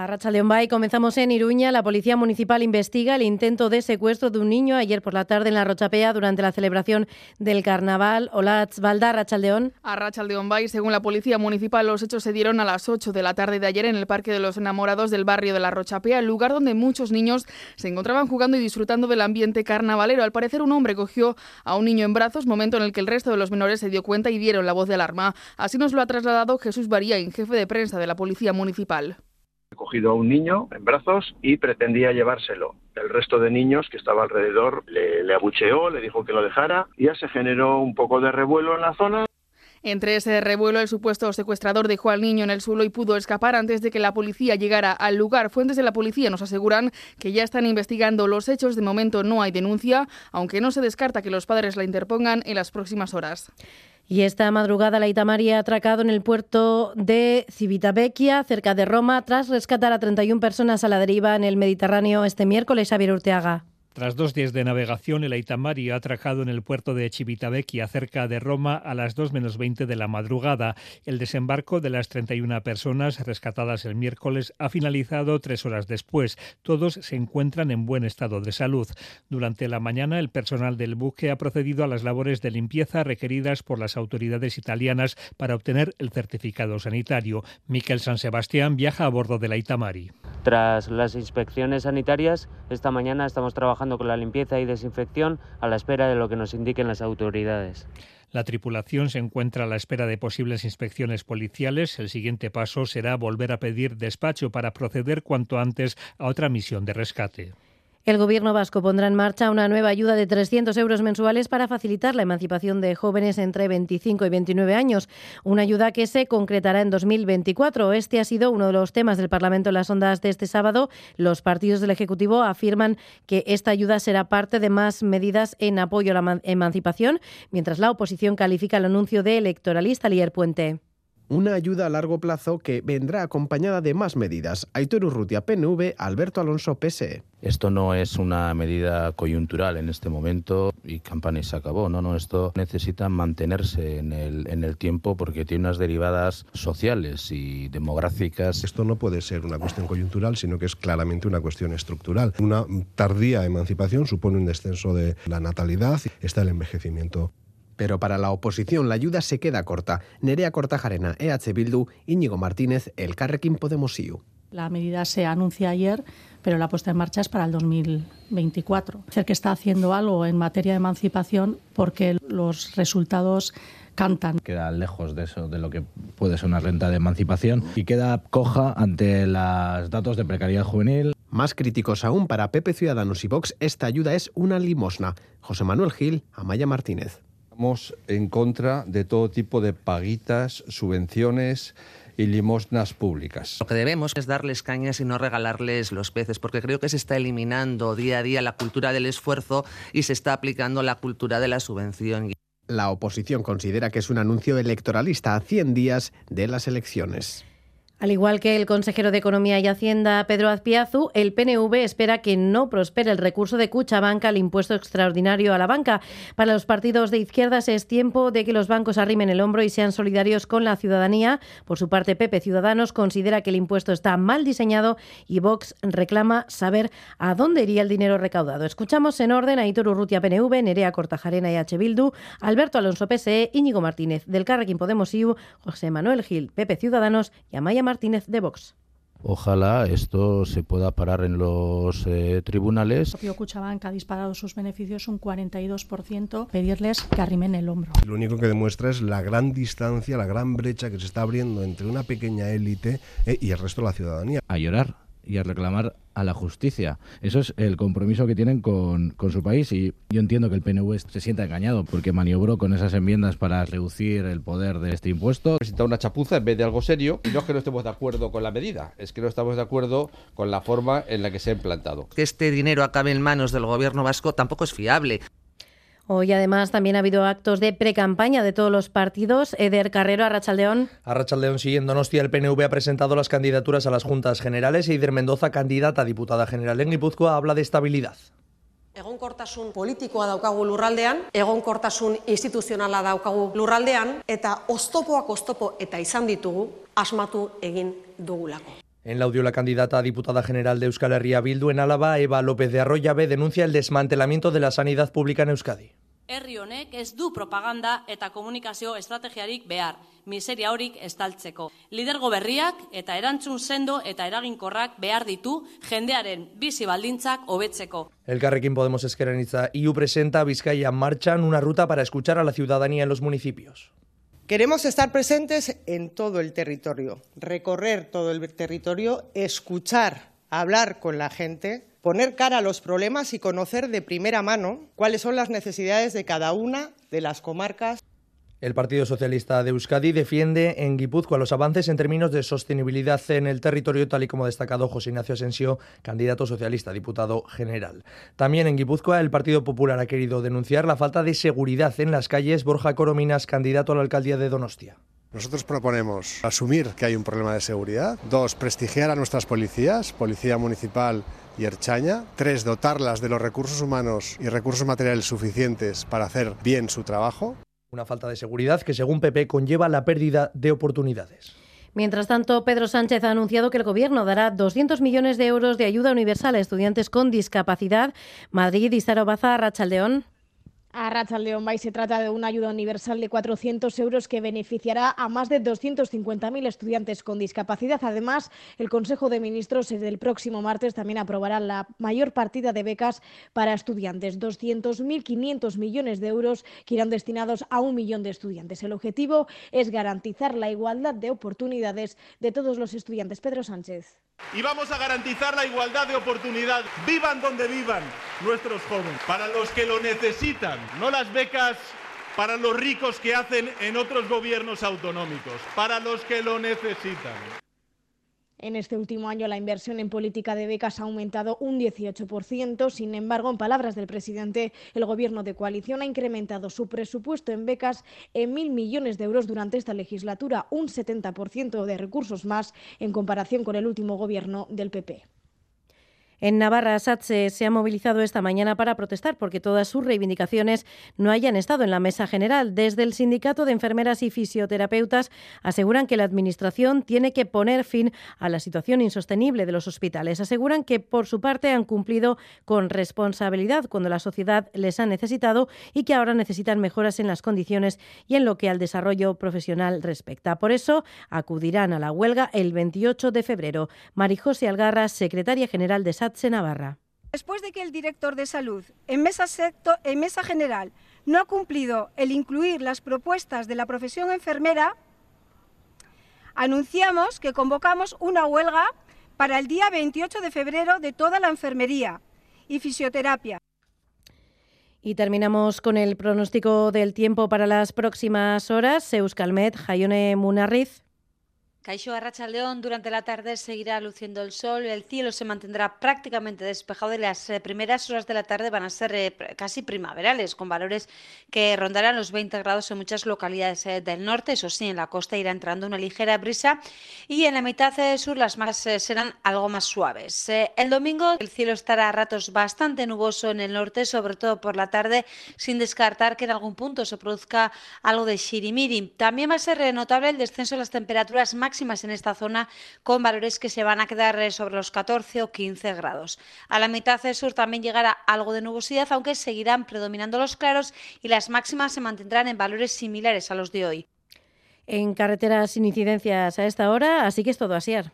A Rachaldeón Bay comenzamos en Iruña. La policía municipal investiga el intento de secuestro de un niño ayer por la tarde en la Rochapea durante la celebración del carnaval. Hola, Valda, Rachaldeón. A Rachaldeón Bay, según la policía municipal, los hechos se dieron a las 8 de la tarde de ayer en el Parque de los Enamorados del barrio de la Rochapea, el lugar donde muchos niños se encontraban jugando y disfrutando del ambiente carnavalero. Al parecer, un hombre cogió a un niño en brazos, momento en el que el resto de los menores se dio cuenta y dieron la voz de alarma. Así nos lo ha trasladado Jesús Barín, jefe de prensa de la policía municipal. Cogido a un niño en brazos y pretendía llevárselo. El resto de niños que estaba alrededor le, le abucheó, le dijo que lo dejara. y Ya se generó un poco de revuelo en la zona. Entre ese revuelo, el supuesto secuestrador dejó al niño en el suelo y pudo escapar antes de que la policía llegara al lugar. Fuentes de la policía nos aseguran que ya están investigando los hechos. De momento no hay denuncia, aunque no se descarta que los padres la interpongan en las próximas horas. Y esta madrugada la Itamaria ha atracado en el puerto de Civitavecchia, cerca de Roma, tras rescatar a 31 personas a la deriva en el Mediterráneo este miércoles. Javier Urteaga. Tras dos días de navegación, el Aitamari ha atracado en el puerto de Civitavecchia, cerca de Roma, a las 2 menos 20 de la madrugada. El desembarco de las 31 personas rescatadas el miércoles ha finalizado tres horas después. Todos se encuentran en buen estado de salud. Durante la mañana, el personal del buque ha procedido a las labores de limpieza requeridas por las autoridades italianas para obtener el certificado sanitario. Miquel San Sebastián viaja a bordo del Aitamari. Tras las inspecciones sanitarias, esta mañana estamos trabajando con la limpieza y desinfección a la espera de lo que nos indiquen las autoridades. La tripulación se encuentra a la espera de posibles inspecciones policiales. El siguiente paso será volver a pedir despacho para proceder cuanto antes a otra misión de rescate. El Gobierno vasco pondrá en marcha una nueva ayuda de 300 euros mensuales para facilitar la emancipación de jóvenes entre 25 y 29 años. Una ayuda que se concretará en 2024. Este ha sido uno de los temas del Parlamento en las ondas de este sábado. Los partidos del Ejecutivo afirman que esta ayuda será parte de más medidas en apoyo a la emancipación, mientras la oposición califica el anuncio de electoralista Lier Puente una ayuda a largo plazo que vendrá acompañada de más medidas. Aitor Urrutia, PNV, Alberto Alonso, PSE. Esto no es una medida coyuntural en este momento y campaña se acabó. No, no, esto necesita mantenerse en el, en el tiempo porque tiene unas derivadas sociales y demográficas. Esto no puede ser una cuestión coyuntural, sino que es claramente una cuestión estructural. Una tardía emancipación supone un descenso de la natalidad, está el envejecimiento pero para la oposición la ayuda se queda corta. Nerea Cortajarena, EH Bildu, Íñigo Martínez, El Carrequín Podemos IU. La medida se anuncia ayer, pero la puesta en marcha es para el 2024. Es que está haciendo algo en materia de emancipación porque los resultados cantan. Queda lejos de eso, de lo que puede ser una renta de emancipación y queda coja ante los datos de precariedad juvenil. Más críticos aún para Pepe Ciudadanos y Vox, esta ayuda es una limosna. José Manuel Gil, Amaya Martínez. Estamos en contra de todo tipo de paguitas, subvenciones y limosnas públicas. Lo que debemos es darles cañas y no regalarles los peces, porque creo que se está eliminando día a día la cultura del esfuerzo y se está aplicando la cultura de la subvención. La oposición considera que es un anuncio electoralista a 100 días de las elecciones. Al igual que el consejero de Economía y Hacienda, Pedro Azpiazu, el PNV espera que no prospere el recurso de Cuchabanca al impuesto extraordinario a la banca. Para los partidos de izquierdas es tiempo de que los bancos arrimen el hombro y sean solidarios con la ciudadanía. Por su parte, Pepe Ciudadanos considera que el impuesto está mal diseñado y Vox reclama saber a dónde iría el dinero recaudado. Escuchamos en orden a Hitor Urrutia PNV, Nerea Cortajarena y H. Bildu, Alberto Alonso PSE, Íñigo Martínez del Carrequín Podemos IU, José Manuel Gil, Pepe Ciudadanos y Amaya Martínez de Vox. Ojalá esto se pueda parar en los eh, tribunales. El propio Cuchabank ha disparado sus beneficios un 42%, pedirles que arrimen el hombro. Lo único que demuestra es la gran distancia, la gran brecha que se está abriendo entre una pequeña élite eh, y el resto de la ciudadanía. A llorar y a reclamar a la justicia. Eso es el compromiso que tienen con, con, su país y yo entiendo que el PNV se sienta engañado porque maniobró con esas enmiendas para reducir el poder de este impuesto. Presenta una chapuza en vez de algo serio y no es que no estemos de acuerdo con la medida, es que no estamos de acuerdo con la forma en la que se ha implantado. Que este dinero acabe en manos del gobierno vasco tampoco es fiable. Hoy además también ha habido actos de precampaña de todos los partidos. Eder Carrero, Arrachaldeón. Arrachaldeón, sí, en Donostia el PNV ha presentado las candidaturas a las juntas generales e Ider Mendoza, candidata a diputada general en Guipúzcoa, habla de estabilidad. Egonkortasun politikoa daukagu lurraldean, egonkortasun instituzionala daukagu lurraldean, eta oztopoak oztopo eta izan ditugu asmatu egin dugulako. En el audio, la candidata a diputada general de Euskal Herria Bildu en Álava, Eva López de Arroyave, denuncia el desmantelamiento de la sanidad pública en Euskadi. Herri honek ez du propaganda eta komunikazio estrategiarik behar, miseria horik estaltzeko. Lidergo berriak eta erantzun sendo eta eraginkorrak behar ditu jendearen bizi baldintzak hobetzeko. El Carrequín Podemos Esqueranitza IU presenta Vizcaya Marchan, una ruta para escuchar a la ciudadanía en los municipios. Queremos estar presentes en todo el territorio, recorrer todo el territorio, escuchar, hablar con la gente poner cara a los problemas y conocer de primera mano cuáles son las necesidades de cada una de las comarcas. El Partido Socialista de Euskadi defiende en Guipúzcoa los avances en términos de sostenibilidad en el territorio, tal y como ha destacado José Ignacio Asensio, candidato socialista, diputado general. También en Guipúzcoa el Partido Popular ha querido denunciar la falta de seguridad en las calles. Borja Corominas, candidato a la alcaldía de Donostia. Nosotros proponemos asumir que hay un problema de seguridad. Dos, prestigiar a nuestras policías, policía municipal y Erchaña. Tres, dotarlas de los recursos humanos y recursos materiales suficientes para hacer bien su trabajo. Una falta de seguridad que, según PP, conlleva la pérdida de oportunidades. Mientras tanto, Pedro Sánchez ha anunciado que el Gobierno dará 200 millones de euros de ayuda universal a estudiantes con discapacidad. Madrid y Sarobaza, Rachaldeón. A León Bay se trata de una ayuda universal de 400 euros que beneficiará a más de 250.000 estudiantes con discapacidad. Además, el Consejo de Ministros el próximo martes también aprobará la mayor partida de becas para estudiantes, 200.500 millones de euros que irán destinados a un millón de estudiantes. El objetivo es garantizar la igualdad de oportunidades de todos los estudiantes. Pedro Sánchez. Y vamos a garantizar la igualdad de oportunidad, vivan donde vivan nuestros jóvenes, para los que lo necesitan no las becas para los ricos que hacen en otros gobiernos autonómicos, para los que lo necesitan. En este último año la inversión en política de becas ha aumentado un 18%. Sin embargo, en palabras del presidente, el gobierno de coalición ha incrementado su presupuesto en becas en mil millones de euros durante esta legislatura, un 70% de recursos más en comparación con el último gobierno del PP. En Navarra, SATSE se ha movilizado esta mañana para protestar porque todas sus reivindicaciones no hayan estado en la mesa general. Desde el Sindicato de Enfermeras y Fisioterapeutas aseguran que la Administración tiene que poner fin a la situación insostenible de los hospitales. Aseguran que, por su parte, han cumplido con responsabilidad cuando la sociedad les ha necesitado y que ahora necesitan mejoras en las condiciones y en lo que al desarrollo profesional respecta. Por eso, acudirán a la huelga el 28 de febrero. Marijose Algarra, secretaria general de SATSE, Navarra. Después de que el director de salud en mesa, en mesa general no ha cumplido el incluir las propuestas de la profesión enfermera, anunciamos que convocamos una huelga para el día 28 de febrero de toda la enfermería y fisioterapia. Y terminamos con el pronóstico del tiempo para las próximas horas. Euskalmet, Jaione Munarriz. Caixo León durante la tarde seguirá luciendo el sol, el cielo se mantendrá prácticamente despejado y las eh, primeras horas de la tarde van a ser eh, casi primaverales, con valores que rondarán los 20 grados en muchas localidades eh, del norte. Eso sí, en la costa irá entrando una ligera brisa y en la mitad sur las más serán algo más suaves. el domingo el cielo estará a ratos bastante nuboso en el norte, sobre todo por la tarde, sin descartar que en algún punto se produzca algo de shirimiri. También va a ser notable el descenso de las temperaturas más máximas en esta zona con valores que se van a quedar eh, sobre los 14 o 15 grados. A la mitad del sur también llegará algo de nubosidad, aunque seguirán predominando los claros y las máximas se mantendrán en valores similares a los de hoy. En carreteras sin incidencias a esta hora, así que es todo asiar.